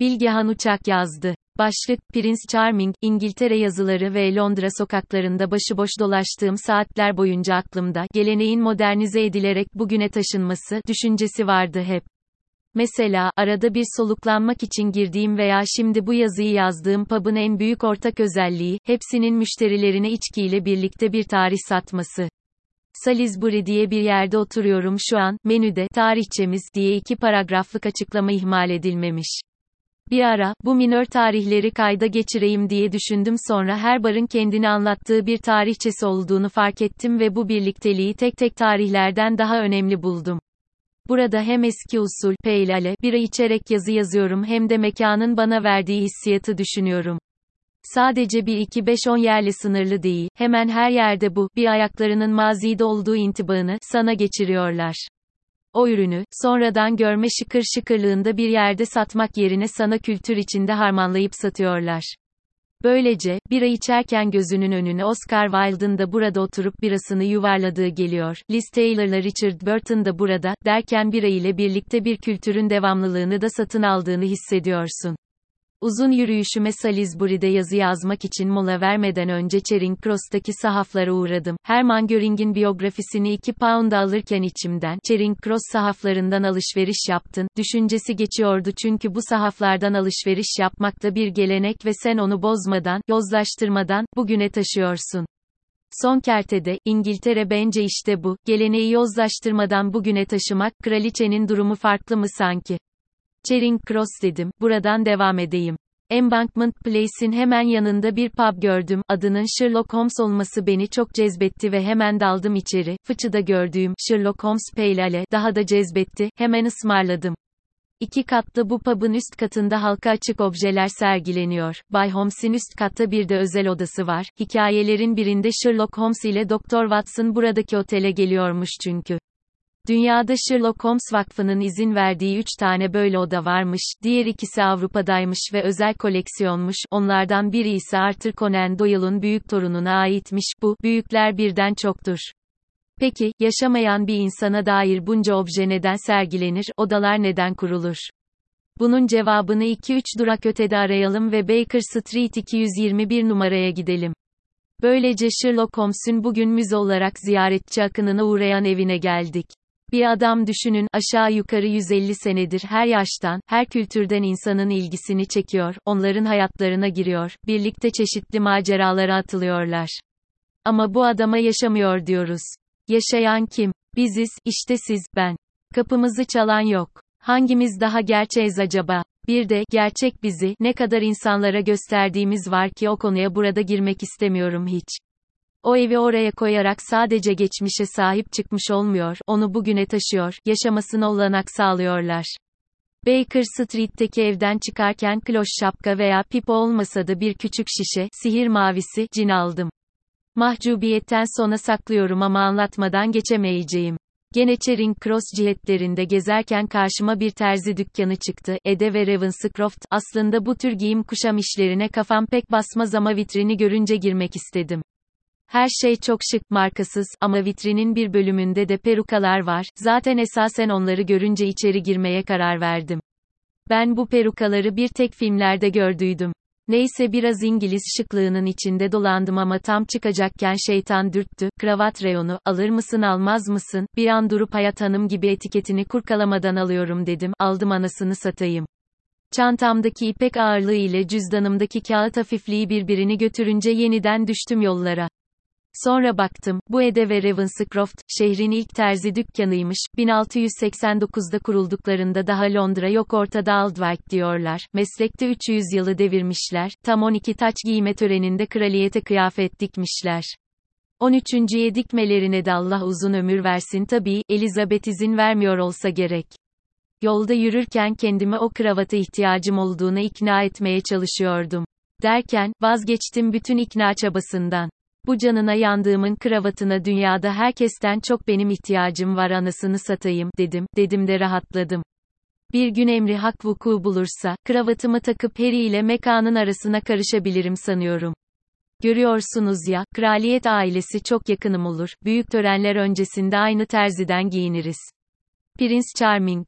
Bilgehan Uçak yazdı. Başlık, Prince Charming, İngiltere yazıları ve Londra sokaklarında başıboş dolaştığım saatler boyunca aklımda, geleneğin modernize edilerek bugüne taşınması, düşüncesi vardı hep. Mesela, arada bir soluklanmak için girdiğim veya şimdi bu yazıyı yazdığım pub'ın en büyük ortak özelliği, hepsinin müşterilerine içkiyle birlikte bir tarih satması. Salisbury diye bir yerde oturuyorum şu an, menüde, tarihçemiz, diye iki paragraflık açıklama ihmal edilmemiş. Bir ara, bu minör tarihleri kayda geçireyim diye düşündüm sonra her barın kendini anlattığı bir tarihçesi olduğunu fark ettim ve bu birlikteliği tek tek tarihlerden daha önemli buldum. Burada hem eski usul, peylale, bira içerek yazı yazıyorum hem de mekanın bana verdiği hissiyatı düşünüyorum. Sadece 1-2-5-10 yerle sınırlı değil, hemen her yerde bu, bir ayaklarının mazide olduğu intibağını, sana geçiriyorlar. O ürünü, sonradan görme şıkır şıkırlığında bir yerde satmak yerine sana kültür içinde harmanlayıp satıyorlar. Böylece, bira içerken gözünün önüne Oscar Wilde'ın da burada oturup birasını yuvarladığı geliyor, Liz Taylor'la Richard Burton da burada, derken bira ile birlikte bir kültürün devamlılığını da satın aldığını hissediyorsun. Uzun yürüyüşüme Salisbury'de yazı yazmak için mola vermeden önce Charing Cross'taki sahaflara uğradım. Herman Göring'in biyografisini 2 pound'a alırken içimden, Charing Cross sahaflarından alışveriş yaptın, düşüncesi geçiyordu çünkü bu sahaflardan alışveriş yapmak da bir gelenek ve sen onu bozmadan, yozlaştırmadan, bugüne taşıyorsun. Son kertede, İngiltere bence işte bu, geleneği yozlaştırmadan bugüne taşımak, kraliçenin durumu farklı mı sanki? Charing Cross dedim, buradan devam edeyim. Embankment Place'in hemen yanında bir pub gördüm, adının Sherlock Holmes olması beni çok cezbetti ve hemen daldım içeri, fıçıda gördüğüm, Sherlock Holmes Pale Ale, daha da cezbetti, hemen ısmarladım. İki katlı bu pub'ın üst katında halka açık objeler sergileniyor. Bay Holmes'in üst katta bir de özel odası var. Hikayelerin birinde Sherlock Holmes ile Dr. Watson buradaki otele geliyormuş çünkü. Dünyada Sherlock Holmes Vakfı'nın izin verdiği 3 tane böyle oda varmış, diğer ikisi Avrupa'daymış ve özel koleksiyonmuş, onlardan biri ise Arthur Conan Doyle'un büyük torununa aitmiş, bu, büyükler birden çoktur. Peki, yaşamayan bir insana dair bunca obje neden sergilenir, odalar neden kurulur? Bunun cevabını 2-3 durak ötede arayalım ve Baker Street 221 numaraya gidelim. Böylece Sherlock Holmes'un bugün müze olarak ziyaretçi akınına uğrayan evine geldik. Bir adam düşünün, aşağı yukarı 150 senedir her yaştan, her kültürden insanın ilgisini çekiyor, onların hayatlarına giriyor, birlikte çeşitli maceralara atılıyorlar. Ama bu adama yaşamıyor diyoruz. Yaşayan kim? Biziz, işte siz, ben. Kapımızı çalan yok. Hangimiz daha gerçeğiz acaba? Bir de, gerçek bizi, ne kadar insanlara gösterdiğimiz var ki o konuya burada girmek istemiyorum hiç. O evi oraya koyarak sadece geçmişe sahip çıkmış olmuyor, onu bugüne taşıyor, yaşamasına olanak sağlıyorlar. Baker Street'teki evden çıkarken kloş şapka veya pipo olmasa da bir küçük şişe, sihir mavisi, cin aldım. Mahcubiyetten sona saklıyorum ama anlatmadan geçemeyeceğim. Gene Charing Cross cihetlerinde gezerken karşıma bir terzi dükkanı çıktı, Ede ve Ravenscroft, aslında bu tür giyim kuşam işlerine kafam pek basmaz ama vitrini görünce girmek istedim. Her şey çok şık, markasız, ama vitrinin bir bölümünde de perukalar var, zaten esasen onları görünce içeri girmeye karar verdim. Ben bu perukaları bir tek filmlerde gördüydüm. Neyse biraz İngiliz şıklığının içinde dolandım ama tam çıkacakken şeytan dürttü, kravat reyonu, alır mısın almaz mısın, bir an durup hayat hanım gibi etiketini kurkalamadan alıyorum dedim, aldım anasını satayım. Çantamdaki ipek ağırlığı ile cüzdanımdaki kağıt hafifliği birbirini götürünce yeniden düştüm yollara. Sonra baktım, bu Ede ve Ravenscroft, şehrin ilk terzi dükkanıymış, 1689'da kurulduklarında daha Londra yok ortada Aldwych diyorlar, meslekte 300 yılı devirmişler, tam 12 taç giyme töreninde kraliyete kıyafet dikmişler. 13. dikmelerine de Allah uzun ömür versin tabii, Elizabeth izin vermiyor olsa gerek. Yolda yürürken kendime o kravata ihtiyacım olduğuna ikna etmeye çalışıyordum. Derken, vazgeçtim bütün ikna çabasından. Bu canına yandığımın kravatına dünyada herkesten çok benim ihtiyacım var anasını satayım, dedim, dedim de rahatladım. Bir gün emri hak vuku bulursa, kravatımı takıp Harry ile mekanın arasına karışabilirim sanıyorum. Görüyorsunuz ya, kraliyet ailesi çok yakınım olur, büyük törenler öncesinde aynı terziden giyiniriz. Prince Charming